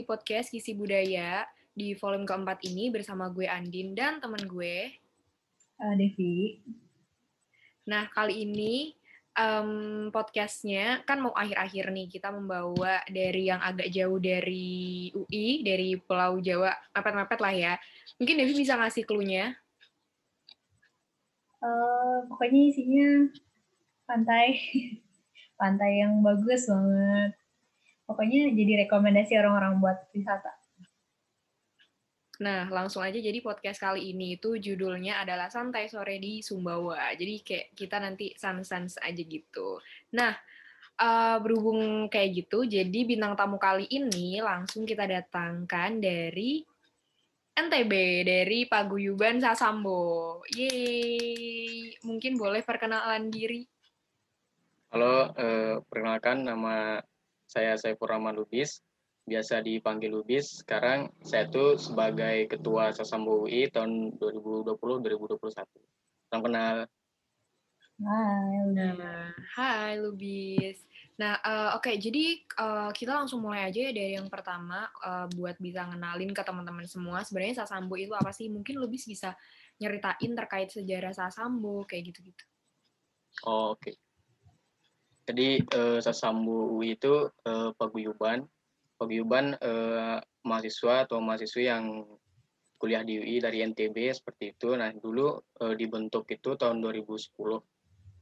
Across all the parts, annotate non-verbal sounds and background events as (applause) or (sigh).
di podcast Kisi Budaya di volume keempat ini bersama gue Andin dan teman gue uh, Devi. Nah, kali ini um, podcastnya kan mau akhir-akhir nih kita membawa dari yang agak jauh dari UI, dari Pulau Jawa, mepet-mepet lah ya. Mungkin Devi bisa ngasih clue-nya. Uh, pokoknya isinya pantai, (laughs) pantai yang bagus banget. Pokoknya jadi rekomendasi orang-orang buat wisata. Nah, langsung aja jadi podcast kali ini itu judulnya adalah Santai Sore di Sumbawa. Jadi kayak kita nanti sans-sans aja gitu. Nah, uh, berhubung kayak gitu, jadi bintang tamu kali ini langsung kita datangkan dari NTB, dari Paguyuban Sasambo. Yeay! Mungkin boleh perkenalan diri? Halo, uh, perkenalkan nama saya Saiful Rahman Lubis biasa dipanggil Lubis. Sekarang saya tuh sebagai Ketua Sasambo UI tahun 2020-2021. Salam kenal. Hai, nah, hai Lubis. Nah, uh, oke, okay, jadi uh, kita langsung mulai aja ya dari yang pertama uh, buat bisa ngenalin ke teman-teman semua. Sebenarnya Sasambo itu apa sih? Mungkin Lubis bisa nyeritain terkait sejarah Sasambo kayak gitu-gitu. Oh, oke. Okay. Jadi uh, Sasambo UI itu uh, paguyuban paguyuban eh, mahasiswa atau mahasiswi yang kuliah di UI dari NTB seperti itu. Nah, dulu eh, dibentuk itu tahun 2010.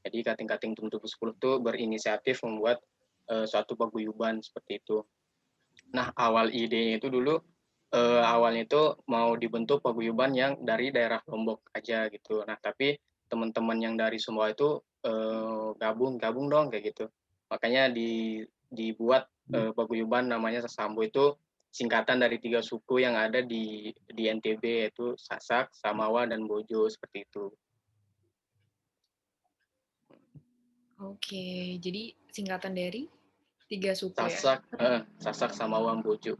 Jadi kating-kating 2010 itu berinisiatif membuat eh, suatu paguyuban seperti itu. Nah, awal idenya itu dulu eh, awalnya itu mau dibentuk paguyuban yang dari daerah Lombok aja gitu. Nah, tapi teman-teman yang dari semua itu eh, gabung gabung dong kayak gitu. Makanya di dibuat uh, paguyuban namanya Sasambo itu singkatan dari tiga suku yang ada di di NTB yaitu Sasak, Samawa dan Bojo seperti itu. Oke, jadi singkatan dari tiga suku Sasak, ya? uh, Sasak, Samawa, Bojo.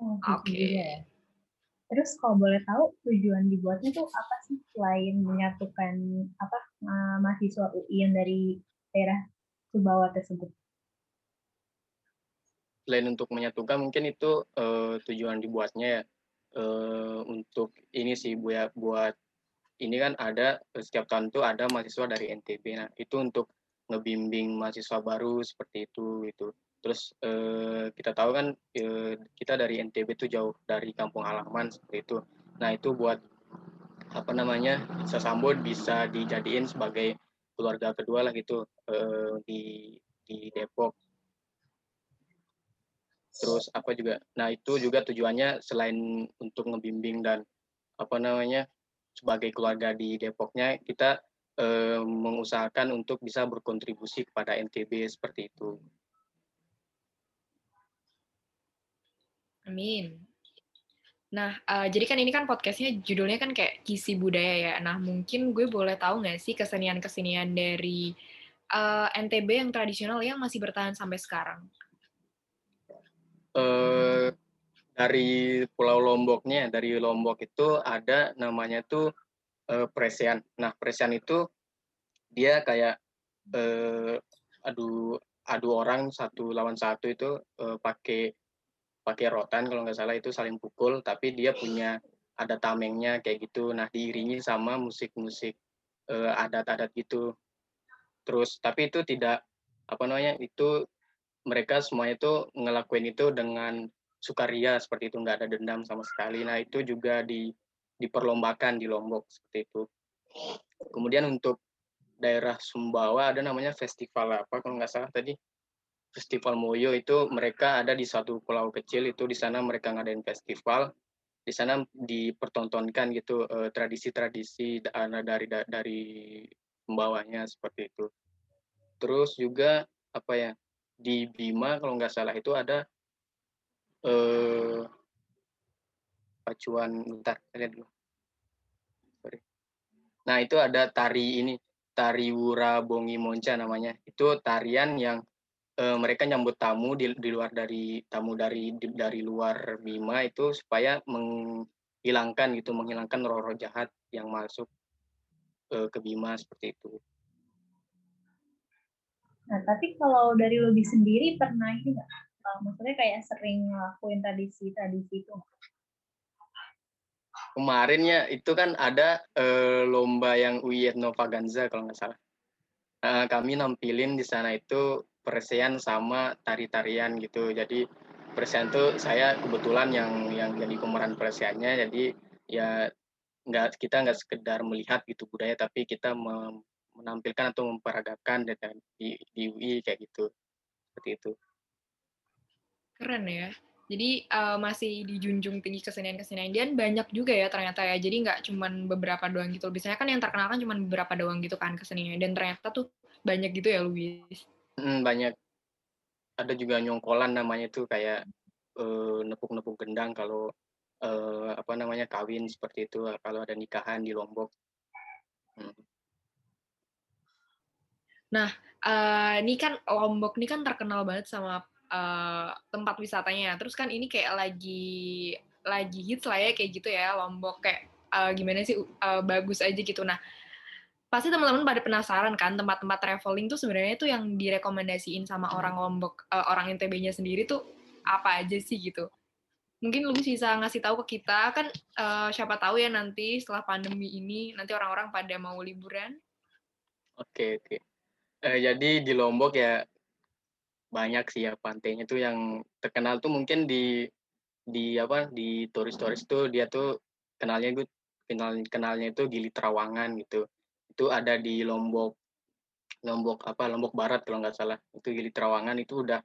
Oh, gitu Oke. Okay. Ya. Terus kalau boleh tahu tujuan dibuatnya tuh apa sih selain menyatukan apa uh, mahasiswa UI yang dari daerah Sumbawa tersebut? selain untuk menyatukan mungkin itu uh, tujuan dibuatnya ya. Uh, untuk ini sih buat buat ini kan ada setiap tahun tuh ada mahasiswa dari NTB nah itu untuk ngebimbing mahasiswa baru seperti itu itu terus uh, kita tahu kan uh, kita dari NTB tuh jauh dari kampung halaman seperti itu. Nah itu buat apa namanya Sasambo bisa dijadiin sebagai keluarga kedua lah gitu uh, di di Depok terus apa juga nah itu juga tujuannya selain untuk ngebimbing dan apa namanya sebagai keluarga di Depoknya kita eh, mengusahakan untuk bisa berkontribusi kepada NTB seperti itu. Amin. Nah, uh, jadi kan ini kan podcastnya judulnya kan kayak kisi budaya ya. Nah, mungkin gue boleh tahu nggak sih kesenian-kesenian dari uh, eh, NTB yang tradisional yang masih bertahan sampai sekarang? eh, dari Pulau Lomboknya, dari Lombok itu ada namanya tuh eh, presian. Nah, presian itu dia kayak eh, adu adu orang satu lawan satu itu eh, pakai pakai rotan kalau nggak salah itu saling pukul, tapi dia punya ada tamengnya kayak gitu. Nah, diiringi sama musik-musik eh, adat-adat gitu. Terus tapi itu tidak apa namanya itu mereka semua itu ngelakuin itu dengan sukaria seperti itu nggak ada dendam sama sekali nah itu juga di diperlombakan di Lombok seperti itu kemudian untuk daerah Sumbawa ada namanya festival apa kalau nggak salah tadi festival Moyo itu mereka ada di satu pulau kecil itu di sana mereka ngadain festival. Di sana dipertontonkan gitu eh, tradisi-tradisi uh, dari dari Sumbawanya seperti itu. Terus juga apa ya di Bima kalau nggak salah itu ada eh, pacuan bentar lihat dulu. Nah itu ada tari ini tari Wura Bongi Monca namanya. Itu tarian yang eh, mereka nyambut tamu di, di luar dari tamu dari di, dari luar Bima itu supaya menghilangkan gitu menghilangkan roh-roh jahat yang masuk eh, ke Bima seperti itu. Nah, tapi kalau dari lebih sendiri pernah ini nggak? Uh, maksudnya kayak sering ngelakuin tradisi-tradisi itu kemarin ya itu kan ada uh, lomba yang UI Ganza kalau nggak salah. Uh, kami nampilin di sana itu persian sama tari-tarian gitu jadi persian tuh saya kebetulan yang yang jadi pemeran persiannya jadi ya nggak kita nggak sekedar melihat gitu budaya tapi kita menampilkan atau memperagakan di, di UI kayak gitu seperti itu keren ya jadi uh, masih dijunjung tinggi kesenian-kesenian dan banyak juga ya ternyata ya. Jadi nggak cuma beberapa doang gitu. Biasanya kan yang terkenal kan cuma beberapa doang gitu kan keseniannya. Dan ternyata tuh banyak gitu ya, Luis. Hmm, banyak. Ada juga nyongkolan namanya tuh kayak uh, nepuk-nepuk gendang kalau uh, apa namanya kawin seperti itu. Kalau ada nikahan di Lombok. Hmm. Nah, uh, ini kan Lombok ini kan terkenal banget sama uh, tempat wisatanya. Terus kan ini kayak lagi lagi hits lah ya kayak gitu ya Lombok kayak uh, gimana sih uh, bagus aja gitu. Nah pasti teman-teman pada penasaran kan tempat-tempat traveling tuh sebenarnya tuh yang direkomendasiin sama orang Lombok uh, orang NTB-nya sendiri tuh apa aja sih gitu. Mungkin lu bisa ngasih tahu ke kita kan uh, siapa tahu ya nanti setelah pandemi ini nanti orang-orang pada mau liburan. Oke oke. Uh, jadi di Lombok ya banyak sih ya pantainya tuh yang terkenal tuh mungkin di di apa di turis-turis tuh dia tuh kenalnya gue kenal kenalnya itu Gili Trawangan gitu itu ada di Lombok Lombok apa Lombok Barat kalau nggak salah. Itu Gili Trawangan itu udah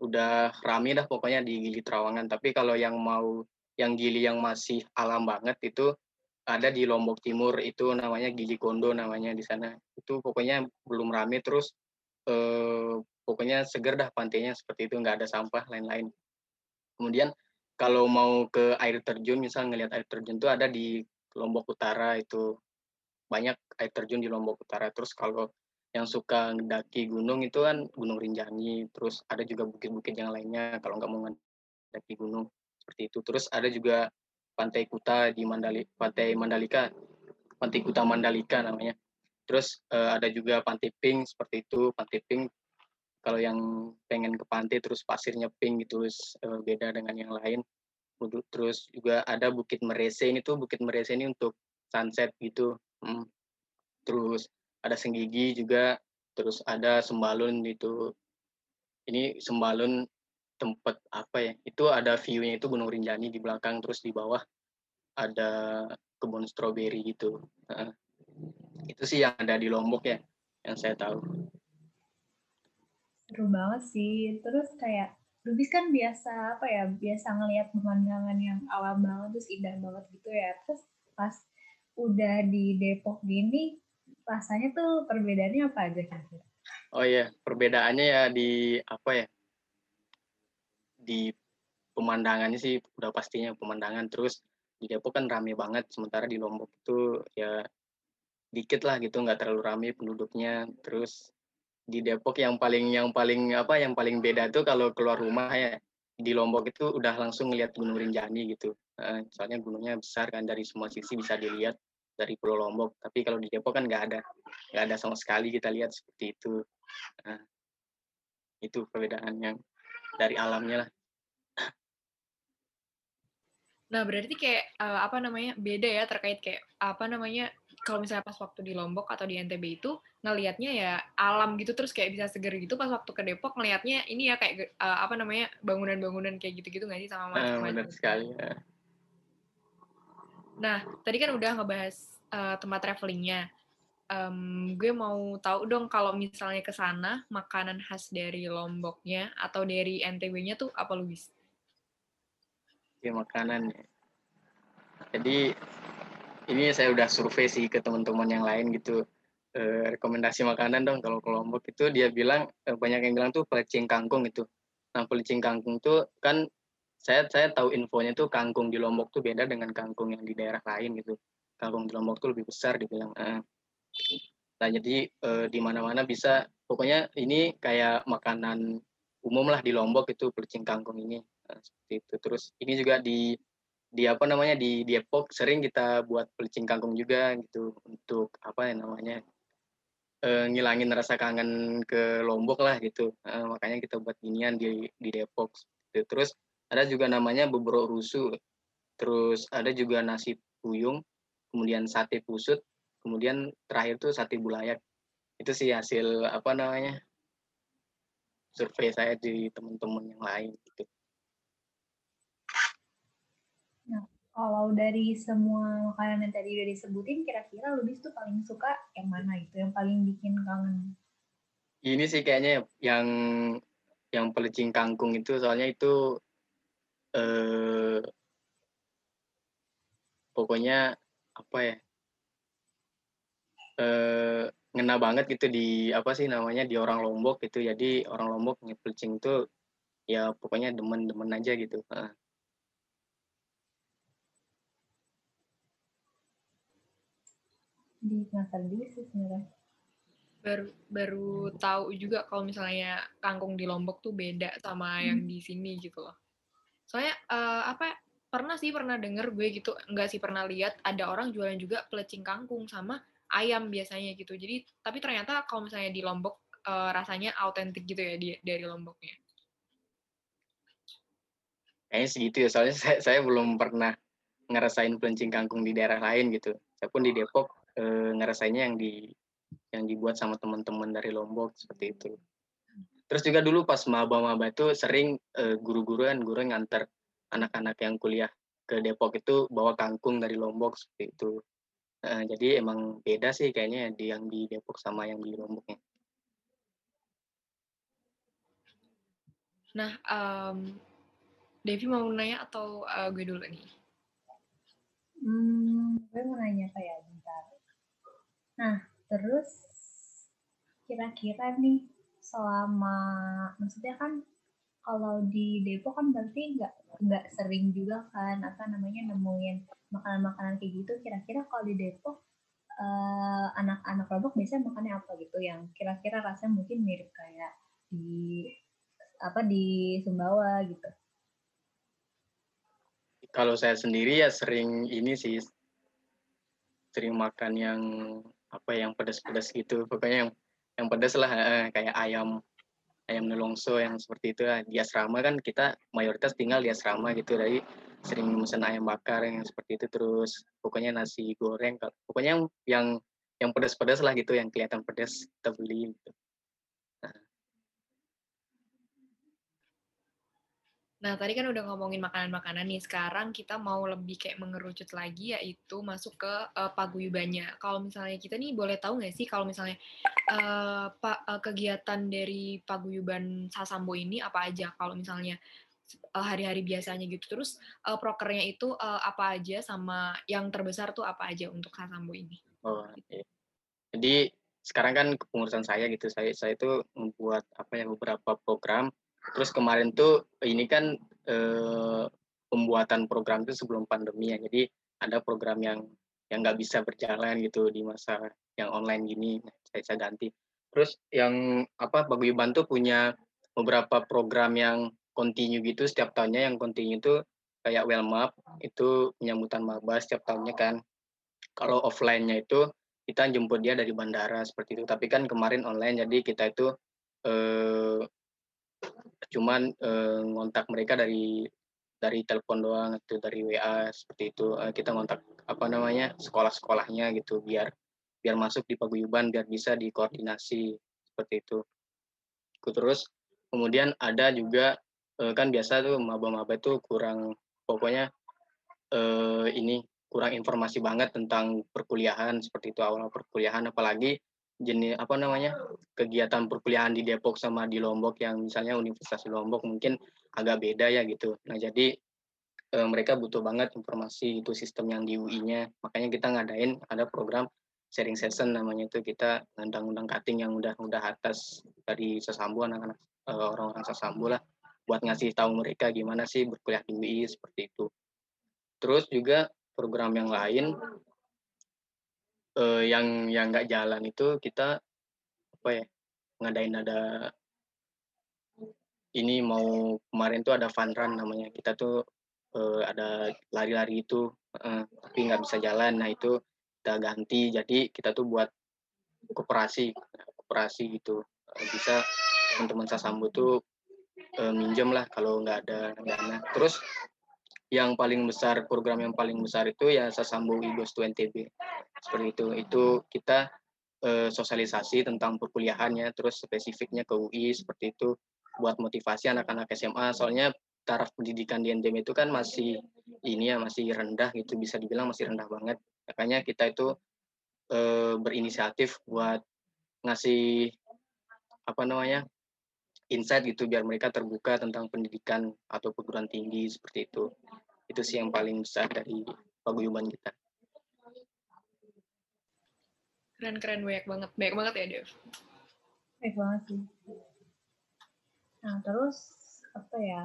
udah rame dah pokoknya di Gili Trawangan. Tapi kalau yang mau yang Gili yang masih alam banget itu ada di Lombok Timur itu namanya Gili Kondo namanya di sana. Itu pokoknya belum rame terus eh, pokoknya seger dah pantainya seperti itu nggak ada sampah lain-lain. Kemudian kalau mau ke air terjun misal ngelihat air terjun itu ada di Lombok Utara itu banyak air terjun di Lombok Utara. Terus kalau yang suka mendaki gunung itu kan Gunung Rinjani terus ada juga bukit-bukit yang lainnya kalau nggak mau mendaki gunung seperti itu. Terus ada juga Pantai Kuta di Mandali Pantai Mandalika Pantai Kuta Mandalika namanya. Terus uh, ada juga Pantai Pink seperti itu Pantai Pink. Kalau yang pengen ke pantai terus pasirnya pink gitu uh, beda dengan yang lain. Terus juga ada Bukit Merese ini tuh Bukit Merese ini untuk sunset gitu hmm. terus ada Senggigi juga terus ada Sembalun itu ini Sembalun tempat apa ya itu ada view-nya itu Gunung Rinjani di belakang terus di bawah ada kebun stroberi gitu itu sih yang ada di Lombok ya yang saya tahu Seru banget sih. Terus kayak Rubis kan biasa apa ya, biasa ngelihat pemandangan yang alam banget terus indah banget gitu ya. Terus pas udah di Depok gini, rasanya tuh perbedaannya apa aja kan? Oh iya, perbedaannya ya di apa ya? Di pemandangannya sih udah pastinya pemandangan terus di Depok kan rame banget sementara di Lombok itu ya dikit lah gitu nggak terlalu rame penduduknya terus di Depok yang paling yang paling apa yang paling beda tuh kalau keluar rumah ya di Lombok itu udah langsung ngeliat Gunung Rinjani gitu. Uh, soalnya gunungnya besar kan dari semua sisi bisa dilihat dari Pulau Lombok. Tapi kalau di Depok kan nggak ada, nggak ada sama sekali kita lihat seperti itu. Uh, itu perbedaan yang dari alamnya lah. Nah, berarti kayak uh, apa namanya beda ya terkait kayak apa namanya kalau misalnya pas waktu di Lombok atau di NTB itu ngelihatnya ya alam gitu terus kayak bisa seger gitu pas waktu ke Depok ngelihatnya ini ya kayak uh, apa namanya bangunan-bangunan kayak gitu-gitu nggak sih sama macam uh, benar sekali ya. Nah, tadi kan udah ngebahas uh, tempat travelingnya. Um, gue mau tahu dong kalau misalnya ke sana makanan khas dari Lomboknya atau dari NTB-nya tuh apa Luis? ya makanan. Jadi ini saya udah survei sih ke teman-teman yang lain gitu e, rekomendasi makanan dong kalau ke Lombok itu dia bilang e, banyak yang bilang tuh pelecing kangkung itu nah pelecing kangkung tuh kan saya saya tahu infonya tuh kangkung di Lombok tuh beda dengan kangkung yang di daerah lain gitu kangkung di Lombok tuh lebih besar dibilang eh. nah jadi e, di mana-mana bisa pokoknya ini kayak makanan umum lah di Lombok itu pelecing kangkung ini nah, seperti itu terus ini juga di di apa namanya di Depok sering kita buat pelicin kangkung juga gitu untuk apa ya namanya uh, ngilangin rasa kangen ke Lombok lah gitu. Uh, makanya kita buat ginian di di Depok. Gitu. Terus ada juga namanya bubur rusu. Terus ada juga nasi puyung, kemudian sate pusut, kemudian terakhir tuh sate bulayak. Itu sih hasil apa namanya survei saya di teman-teman yang lain gitu. kalau dari semua makanan yang tadi udah disebutin, kira-kira Lubis tuh paling suka yang mana itu? Yang paling bikin kangen? Ini sih kayaknya yang yang pelecing kangkung itu soalnya itu eh, pokoknya apa ya eh, ngena banget gitu di apa sih namanya di orang Lombok gitu jadi orang Lombok ngepelecing itu ya pokoknya demen-demen aja gitu. di sih sebenarnya baru baru tahu juga kalau misalnya kangkung di Lombok tuh beda sama hmm. yang di sini gitu loh. Soalnya uh, apa pernah sih pernah denger gue gitu enggak sih pernah lihat ada orang jualan juga pelecing kangkung sama ayam biasanya gitu. Jadi tapi ternyata kalau misalnya di Lombok uh, rasanya autentik gitu ya di, dari Lomboknya. Kayaknya segitu ya soalnya (laughs) saya, saya belum pernah ngerasain pelencing kangkung di daerah lain gitu. Saya pun di Depok eh, ngerasainnya yang di yang dibuat sama teman-teman dari Lombok seperti itu. Terus juga dulu pas maba-maba itu sering eh, guru-guru kan guru yang nganter anak-anak yang kuliah ke Depok itu bawa kangkung dari Lombok seperti itu. Eh, jadi emang beda sih kayaknya di yang di Depok sama yang di Lomboknya. Nah, um, Devi mau nanya atau uh, gue dulu nih? Hmm, gue mau nanya kayak Nah, terus kira-kira nih selama maksudnya kan kalau di Depok kan berarti nggak nggak sering juga kan apa namanya nemuin makanan-makanan kayak gitu. Kira-kira kalau di Depok uh, anak-anak Lombok biasanya makannya apa gitu yang kira-kira rasanya mungkin mirip kayak di apa di Sumbawa gitu. Kalau saya sendiri ya sering ini sih sering makan yang apa yang pedas-pedas gitu pokoknya yang yang pedas lah kayak ayam ayam nelongso yang seperti itu lah. di asrama kan kita mayoritas tinggal di asrama gitu dari sering pesan ayam bakar yang seperti itu terus pokoknya nasi goreng pokoknya yang yang yang pedas-pedas lah gitu yang kelihatan pedas kita beli gitu. Nah, tadi kan udah ngomongin makanan-makanan nih. Sekarang kita mau lebih kayak mengerucut lagi, yaitu masuk ke uh, paguyubannya. Kalau misalnya kita nih boleh tahu nggak sih kalau misalnya uh, pa, uh, kegiatan dari paguyuban Sasambo ini apa aja? Kalau misalnya hari-hari uh, biasanya gitu. Terus uh, prokernya itu uh, apa aja sama yang terbesar tuh apa aja untuk Sasambo ini? Oh, iya. Jadi sekarang kan kepengurusan saya gitu. Saya saya itu membuat apa ya beberapa program Terus kemarin tuh ini kan eh, pembuatan program itu sebelum pandemi ya. Jadi ada program yang yang nggak bisa berjalan gitu di masa yang online gini. saya, saya ganti. Terus yang apa Paguyuban tuh punya beberapa program yang continue gitu setiap tahunnya yang continue itu kayak Wellmap itu penyambutan maba setiap tahunnya kan. Kalau offline-nya itu kita jemput dia dari bandara seperti itu. Tapi kan kemarin online jadi kita itu eh, cuman eh, ngontak mereka dari dari telepon doang itu dari WA seperti itu. Eh, kita ngontak apa namanya sekolah-sekolahnya gitu biar biar masuk di paguyuban biar bisa dikoordinasi seperti itu. Terus kemudian ada juga eh, kan biasa tuh maba-maba itu kurang pokoknya eh, ini kurang informasi banget tentang perkuliahan seperti itu awal perkuliahan. Apalagi jenis apa namanya kegiatan perkuliahan di Depok sama di Lombok yang misalnya Universitas Lombok mungkin agak beda ya gitu. Nah jadi e, mereka butuh banget informasi itu sistem yang di UI-nya. Makanya kita ngadain ada program sharing session namanya itu kita undang-undang cutting yang udah udah atas dari sesambu anak-anak e, orang-orang sesambu lah buat ngasih tahu mereka gimana sih berkuliah di UI seperti itu. Terus juga program yang lain uh, yang yang nggak jalan itu kita apa ya ngadain ada ini mau kemarin tuh ada fun run namanya. Kita tuh uh, ada lari-lari itu uh, tapi nggak bisa jalan. Nah itu kita ganti. Jadi kita tuh buat koperasi koperasi gitu. Bisa teman-teman Sasambu tuh uh, minjem lah kalau nggak ada dana terus yang paling besar program yang paling besar itu ya Sasambu Igos 2 NTB seperti itu. Itu kita uh, sosialisasi tentang perkuliahannya terus spesifiknya ke UI seperti itu buat motivasi anak-anak SMA soalnya taraf pendidikan di NTB itu kan masih ini ya masih rendah gitu bisa dibilang masih rendah banget. Makanya kita itu e, berinisiatif buat ngasih apa namanya insight gitu biar mereka terbuka tentang pendidikan atau perguruan tinggi seperti itu itu sih yang paling besar dari paguyuban kita. Keren keren. Banyak banget. Banyak banget ya Dev? Banyak banget sih. Nah terus apa ya?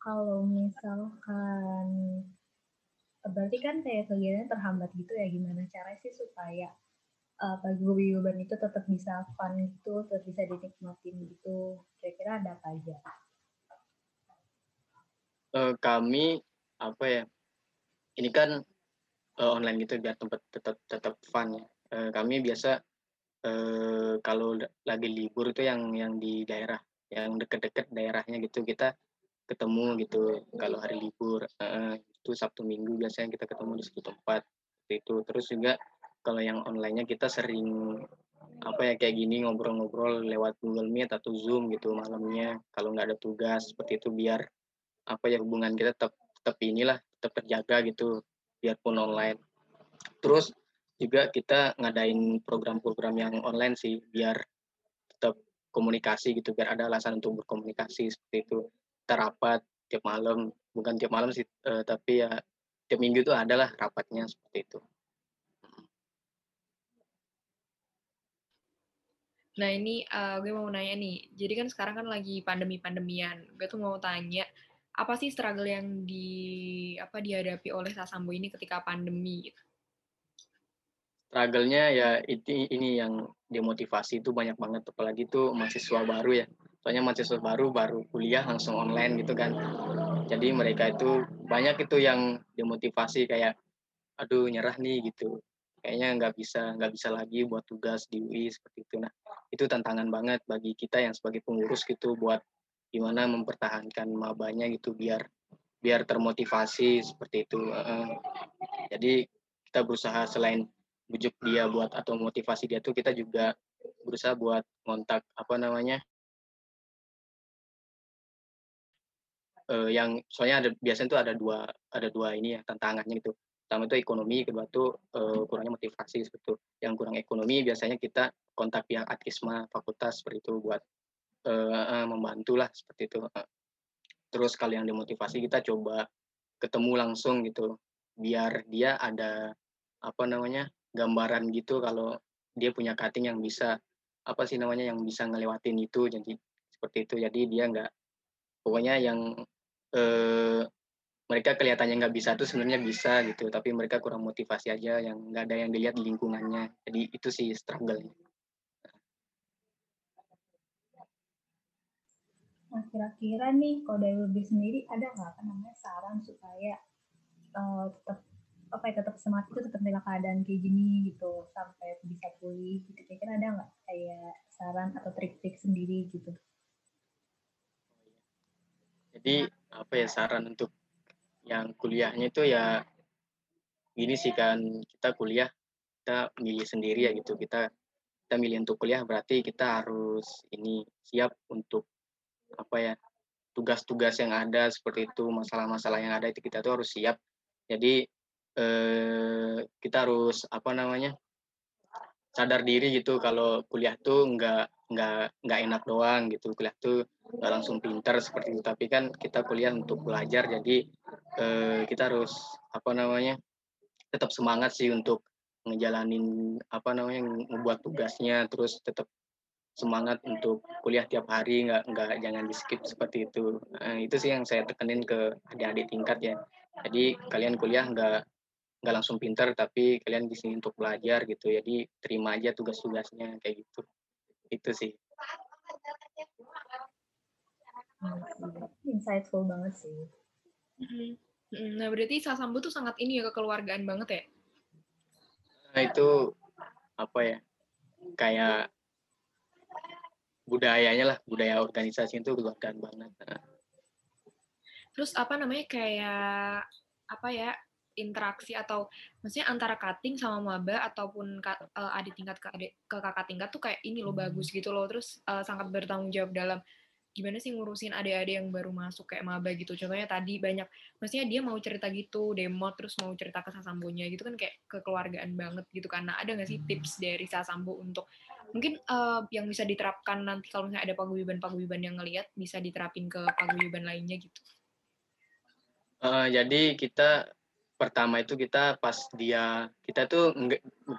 Kalau misalkan berarti kan kayak kegiatannya terhambat gitu ya? Gimana cara sih supaya uh, paguyuban itu tetap bisa fun gitu, tetap bisa dinikmatin gitu. Kira-kira ada apa aja? Uh, kami apa ya? Ini kan uh, online gitu biar tempat tetap tetap fun ya. Uh, kami biasa uh, kalau lagi libur itu yang yang di daerah, yang deket-deket daerahnya gitu kita ketemu gitu kalau hari libur uh, itu Sabtu Minggu biasanya kita ketemu di satu tempat itu terus juga kalau yang onlinenya kita sering apa ya kayak gini ngobrol-ngobrol lewat Google Meet atau Zoom gitu malamnya kalau nggak ada tugas seperti itu biar apa ya hubungan kita tetap tetap inilah tetap terjaga gitu biarpun online. Terus juga kita ngadain program-program yang online sih biar tetap komunikasi gitu biar ada alasan untuk berkomunikasi seperti itu. Kita rapat tiap malam bukan tiap malam sih uh, tapi ya tiap minggu itu adalah rapatnya seperti itu. Nah ini uh, gue mau nanya nih, jadi kan sekarang kan lagi pandemi-pandemian, gue tuh mau tanya, apa sih struggle yang di apa dihadapi oleh Sasambo ini ketika pandemi gitu? Struggle-nya ya itu ini yang demotivasi itu banyak banget, apalagi tuh mahasiswa baru ya. Soalnya mahasiswa baru baru kuliah langsung online gitu kan. Jadi mereka itu banyak itu yang demotivasi kayak aduh nyerah nih gitu. Kayaknya nggak bisa nggak bisa lagi buat tugas di UI seperti itu. Nah itu tantangan banget bagi kita yang sebagai pengurus gitu buat gimana mempertahankan mabanya gitu biar biar termotivasi seperti itu jadi kita berusaha selain bujuk dia buat atau motivasi dia tuh kita juga berusaha buat kontak apa namanya uh, yang soalnya ada biasanya tuh ada dua ada dua ini ya tantangannya gitu. Pertama itu ekonomi kedua tuh uh, kurangnya motivasi seperti itu. Yang kurang ekonomi biasanya kita kontak pihak atkisma fakultas seperti itu buat uh, membantu lah seperti itu terus kalau yang dimotivasi kita coba ketemu langsung gitu biar dia ada apa namanya gambaran gitu kalau dia punya cutting yang bisa apa sih namanya yang bisa ngelewatin itu jadi seperti itu. Jadi dia nggak pokoknya yang eh, mereka kelihatannya nggak bisa tuh sebenarnya bisa gitu tapi mereka kurang motivasi aja yang nggak ada yang dilihat di lingkungannya. Jadi itu sih struggle-nya Nah, kira-kira nih kalau dari lebih sendiri ada nggak apa namanya saran supaya uh, tetap apa ya tetap semangat itu tetap dalam keadaan kayak gini gitu sampai bisa pulih gitu? Kira-kira ada nggak kayak saran atau trik-trik sendiri gitu? Jadi apa ya saran untuk yang kuliahnya itu ya gini sih kan kita kuliah kita milih sendiri ya gitu. Kita kita milih untuk kuliah berarti kita harus ini siap untuk apa ya tugas-tugas yang ada seperti itu masalah-masalah yang ada itu kita tuh harus siap. Jadi eh, kita harus apa namanya sadar diri gitu kalau kuliah tuh nggak nggak nggak enak doang gitu. Kuliah tuh nggak langsung pintar seperti itu. Tapi kan kita kuliah untuk belajar jadi eh, kita harus apa namanya tetap semangat sih untuk ngejalanin apa namanya membuat tugasnya terus tetap semangat untuk kuliah tiap hari nggak nggak jangan di skip seperti itu. Nah, itu sih yang saya tekenin ke adik-adik tingkat ya. Jadi kalian kuliah nggak nggak langsung pinter tapi kalian di sini untuk belajar gitu. Jadi terima aja tugas-tugasnya kayak gitu. Itu sih. Insightful banget sih. Nah berarti Sasambu tuh sangat ini ya kekeluargaan banget ya? Nah itu apa ya? Kayak budayanya lah budaya organisasi itu keluargaan banget. Terus apa namanya kayak apa ya interaksi atau maksudnya antara cutting sama maba ataupun uh, adik tingkat ke adik ke kakak tingkat tuh kayak ini loh bagus gitu loh. Terus uh, sangat bertanggung jawab dalam gimana sih ngurusin adik-adik yang baru masuk kayak maba gitu? Contohnya tadi banyak maksudnya dia mau cerita gitu demo terus mau cerita ke sasambonya gitu kan kayak kekeluargaan banget gitu karena ada nggak sih tips dari sasambo untuk mungkin uh, yang bisa diterapkan nanti kalau misalnya ada paguyuban-paguyuban yang ngelihat bisa diterapin ke paguyuban lainnya gitu? Uh, jadi kita pertama itu kita pas dia kita tuh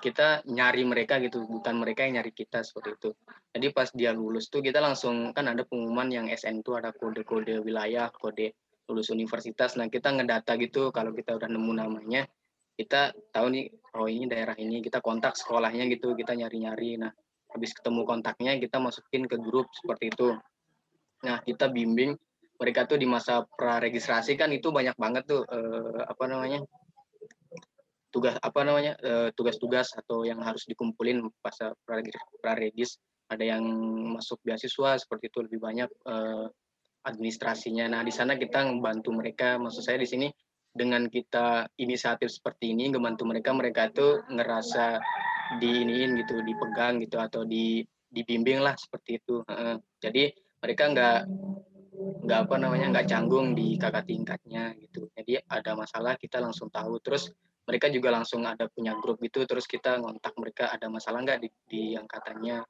kita nyari mereka gitu bukan mereka yang nyari kita seperti itu. Jadi pas dia lulus tuh kita langsung kan ada pengumuman yang SN itu ada kode-kode wilayah kode lulus universitas. Nah kita ngedata gitu kalau kita udah nemu namanya kita tahu nih oh ini daerah ini kita kontak sekolahnya gitu kita nyari-nyari. Nah habis ketemu kontaknya kita masukin ke grup seperti itu. Nah kita bimbing mereka tuh di masa praregistrasi kan itu banyak banget tuh eh, apa namanya tugas apa namanya eh, tugas-tugas atau yang harus dikumpulin pas praregis ada yang masuk beasiswa seperti itu lebih banyak eh, administrasinya. Nah di sana kita membantu mereka. Maksud saya di sini dengan kita inisiatif seperti ini membantu mereka mereka tuh ngerasa diiniin gitu dipegang gitu atau di dibimbing lah seperti itu. Jadi mereka nggak nggak apa namanya nggak canggung di kakak tingkatnya gitu. Jadi ada masalah kita langsung tahu. Terus mereka juga langsung ada punya grup gitu terus kita ngontak mereka ada masalah nggak di, di angkatannya?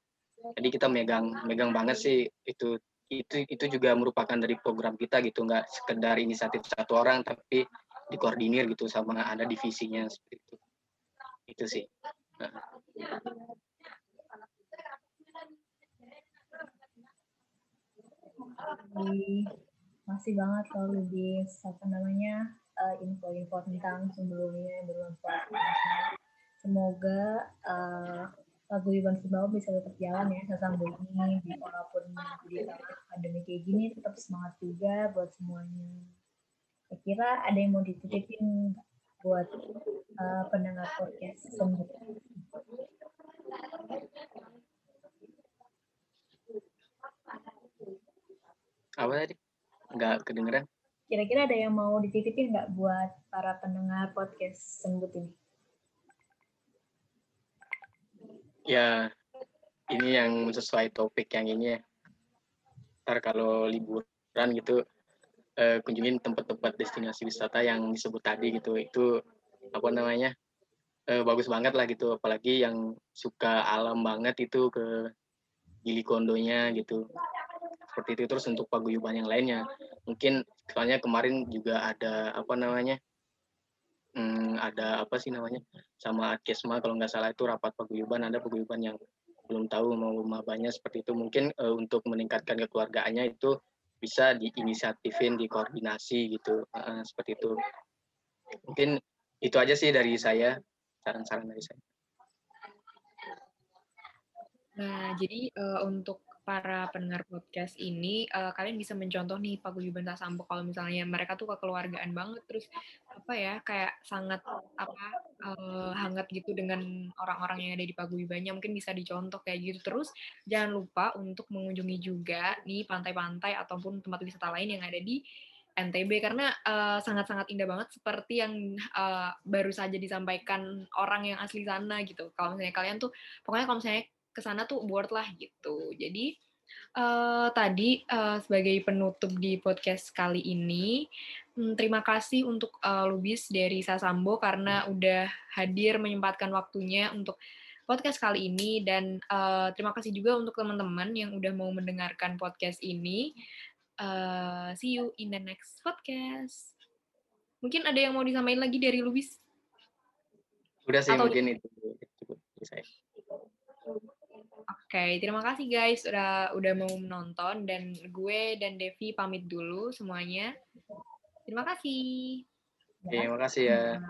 Jadi kita megang megang banget sih itu itu itu juga merupakan dari program kita gitu. Nggak sekedar inisiatif satu orang tapi dikoordinir gitu sama ada divisinya seperti itu. Itu sih. Masih banget kalau lebih apa namanya uh, info-info tentang sebelumnya yang bermanfaat. Semoga uh, lagu Iban Sumbawa bisa tetap jalan ya sesambung ini walaupun di pandemi kayak gini tetap semangat juga buat semuanya. Saya kira ada yang mau dititipin buat uh, pendengar podcast sembuh. Apa tadi? Nggak kedengeran. Kira-kira ada yang mau dititipin nggak buat para pendengar podcast sembut ini? Ya ini yang sesuai topik yang ini ya. Ntar kalau liburan gitu eh, kunjungin tempat-tempat destinasi wisata yang disebut tadi gitu. Itu apa namanya eh, bagus banget lah gitu. Apalagi yang suka alam banget itu ke Gili Kondonya gitu seperti itu terus untuk paguyuban yang lainnya. Mungkin soalnya kemarin juga ada apa namanya hmm, ada apa sih namanya sama Adkesma kalau nggak salah itu rapat paguyuban ada paguyuban yang belum tahu mau mabanya seperti itu. Mungkin uh, untuk meningkatkan kekeluargaannya itu bisa diinisiatifin dikoordinasi gitu. Uh, seperti itu. Mungkin itu aja sih dari saya saran-saran dari saya. Nah, jadi uh, untuk para pendengar podcast ini uh, kalian bisa mencontoh nih paguyuban Sampo kalau misalnya mereka tuh kekeluargaan banget terus apa ya kayak sangat apa uh, hangat gitu dengan orang-orang yang ada di paguyubannya mungkin bisa dicontoh kayak gitu terus jangan lupa untuk mengunjungi juga nih pantai-pantai ataupun tempat wisata lain yang ada di NTB karena sangat-sangat uh, indah banget seperti yang uh, baru saja disampaikan orang yang asli sana gitu. Kalau misalnya kalian tuh pokoknya kalau misalnya ke sana tuh worth lah gitu. Jadi uh, tadi uh, sebagai penutup di podcast kali ini, hmm, terima kasih untuk uh, Lubis dari Sasambo karena udah hadir menyempatkan waktunya untuk podcast kali ini dan uh, terima kasih juga untuk teman-teman yang udah mau mendengarkan podcast ini. Uh, see you in the next podcast. Mungkin ada yang mau disampaikan lagi dari Lubis? Udah sih Atau mungkin itu, itu, itu saya. Oke, okay, terima kasih guys udah udah mau menonton dan gue dan Devi pamit dulu semuanya. Terima kasih. Terima kasih ya.